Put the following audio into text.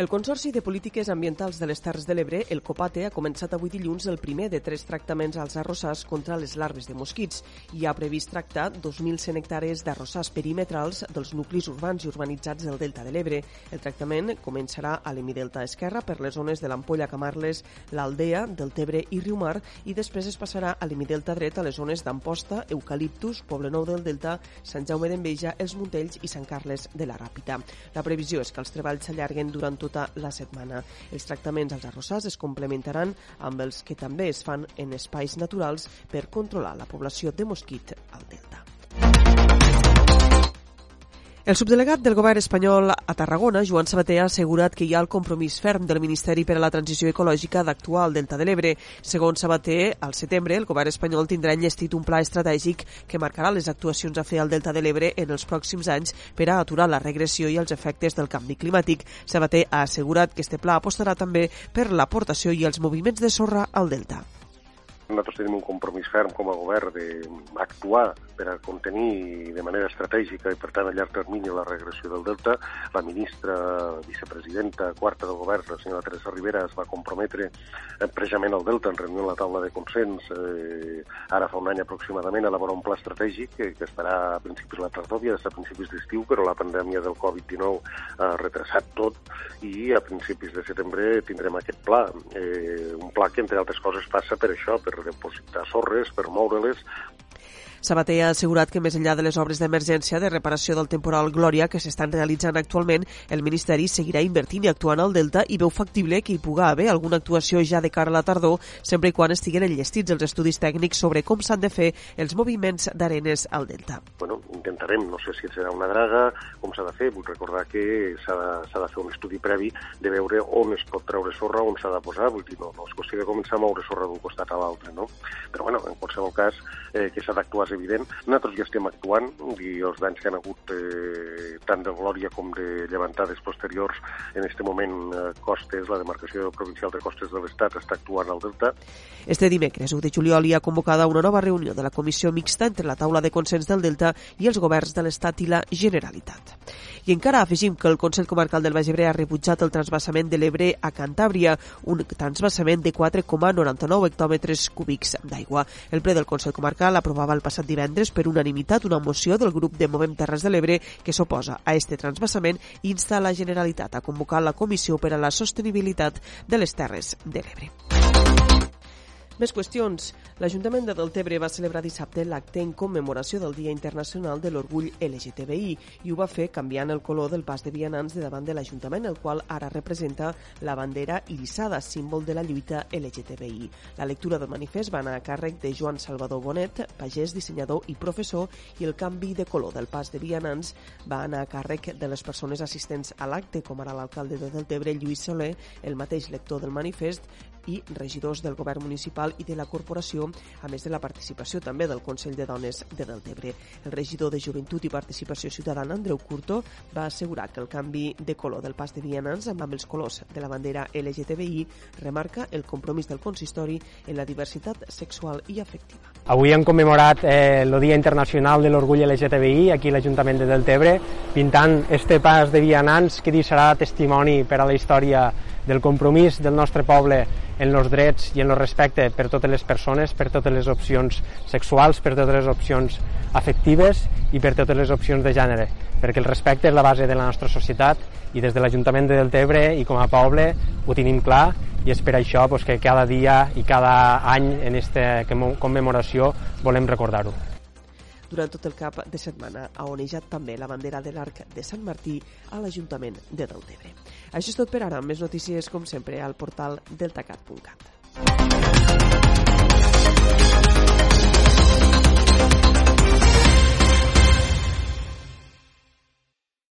El Consorci de Polítiques Ambientals de les Terres de l'Ebre, el COPATE, ha començat avui dilluns el primer de tres tractaments als arrossars contra les larves de mosquits i ha previst tractar 2.100 hectàrees d'arrossars perimetrals dels nuclis urbans i urbanitzats del Delta de l'Ebre. El tractament començarà a l'Emidelta Esquerra per les zones de l'Ampolla Camarles, l'Aldea, del Tebre i Riumar i després es passarà a l'Emidelta dret a les zones d'Amposta, Eucaliptus, Poblenou del Delta, Sant Jaume d'Enveja, Els Montells i Sant Carles de la Ràpita. La previsió és que els treballs s'allarguen durant tot tota la setmana. Els tractaments als arrossars es complementaran amb els que també es fan en espais naturals per controlar la població de mosquit al delta. El subdelegat del govern espanyol a Tarragona, Joan Sabater, ha assegurat que hi ha el compromís ferm del Ministeri per a la Transició Ecològica d'actuar al Delta de l'Ebre. Segons Sabater, al setembre el govern espanyol tindrà enllestit un pla estratègic que marcarà les actuacions a fer al Delta de l'Ebre en els pròxims anys per a aturar la regressió i els efectes del canvi climàtic. Sabater ha assegurat que este pla apostarà també per l'aportació i els moviments de sorra al Delta. Nosaltres tenim un compromís ferm com a govern d'actuar per a contenir de manera estratègica i, per tant, a llarg termini la regressió del Delta. La ministra, vicepresidenta quarta del govern, la senyora Teresa Rivera, es va comprometre eh, precisament al Delta en reunió la taula de consens eh, ara fa un any aproximadament a elaborar un pla estratègic que, que estarà a principis de la tardor, a principis d'estiu, però la pandèmia del Covid-19 ha retrasat tot i a principis de setembre tindrem aquest pla. Eh, un pla que, entre altres coses, passa per això, per depositar sorres, per moure-les, Sabater ha assegurat que més enllà de les obres d'emergència de reparació del temporal Glòria que s'estan realitzant actualment, el Ministeri seguirà invertint i actuant al Delta i veu factible que hi puga haver alguna actuació ja de cara a la tardor, sempre i quan estiguen enllestits els estudis tècnics sobre com s'han de fer els moviments d'arenes al Delta. Bueno, intentarem, no sé si serà una draga, com s'ha de fer, vull recordar que s'ha de, de fer un estudi previ de veure on es pot treure sorra, on s'ha de posar, vull dir, no, no és qüestió de començar a moure sorra d'un costat a l'altre, no? Però, bueno, en qualsevol cas, eh, que s'ha d'actuar és evident. Nosaltres ja estem actuant i els danys que han hagut eh, tant de Glòria com de llevantades posteriors en aquest moment eh, Costes, la demarcació provincial de Costes de l'Estat està actuant al Delta. Este dimecres, 1 de juliol, hi ha convocada una nova reunió de la Comissió Mixta entre la taula de consens del Delta i els governs de l'Estat i la Generalitat. I encara afegim que el Consell Comarcal del Baix Ebre ha rebutjat el transbassament de l'Ebre a Cantàbria, un transbassament de 4,99 hectòmetres cúbics d'aigua. El ple del Consell Comarcal aprovava el passat divendres per unanimitat una moció del grup de Movem Terres de l'Ebre que s'oposa a este transbassament i insta la Generalitat a convocar la Comissió per a la Sostenibilitat de les Terres de l'Ebre. Més qüestions. L'Ajuntament de Deltebre va celebrar dissabte l'acte en commemoració del Dia Internacional de l'Orgull LGTBI i ho va fer canviant el color del pas de vianants de davant de l'Ajuntament, el qual ara representa la bandera irisada, símbol de la lluita LGTBI. La lectura del manifest va anar a càrrec de Joan Salvador Bonet, pagès, dissenyador i professor, i el canvi de color del pas de vianants va anar a càrrec de les persones assistents a l'acte, com ara l'alcalde de Deltebre, Lluís Soler, el mateix lector del manifest, i regidors del govern municipal i de la corporació, a més de la participació també del Consell de Dones de Deltebre. El regidor de Joventut i Participació Ciutadana, Andreu Curto, va assegurar que el canvi de color del pas de vianants amb els colors de la bandera LGTBI remarca el compromís del consistori en la diversitat sexual i afectiva. Avui hem commemorat eh, el Dia Internacional de l'Orgull LGTBI aquí a l'Ajuntament de Deltebre, pintant este pas de vianants que deixarà testimoni per a la història del compromís del nostre poble en els drets i en el respecte per totes les persones, per totes les opcions sexuals, per totes les opcions afectives i per totes les opcions de gènere, perquè el respecte és la base de la nostra societat i des de l'Ajuntament de Deltebre i com a poble ho tenim clar i és per això pues, que cada dia i cada any en aquesta commemoració volem recordar-ho. Durant tot el cap de setmana ha onejat també la bandera de l'Arc de Sant Martí a l'Ajuntament de Deltebre. Això és tot per ara. Més notícies, com sempre, al portal deltacat.cat.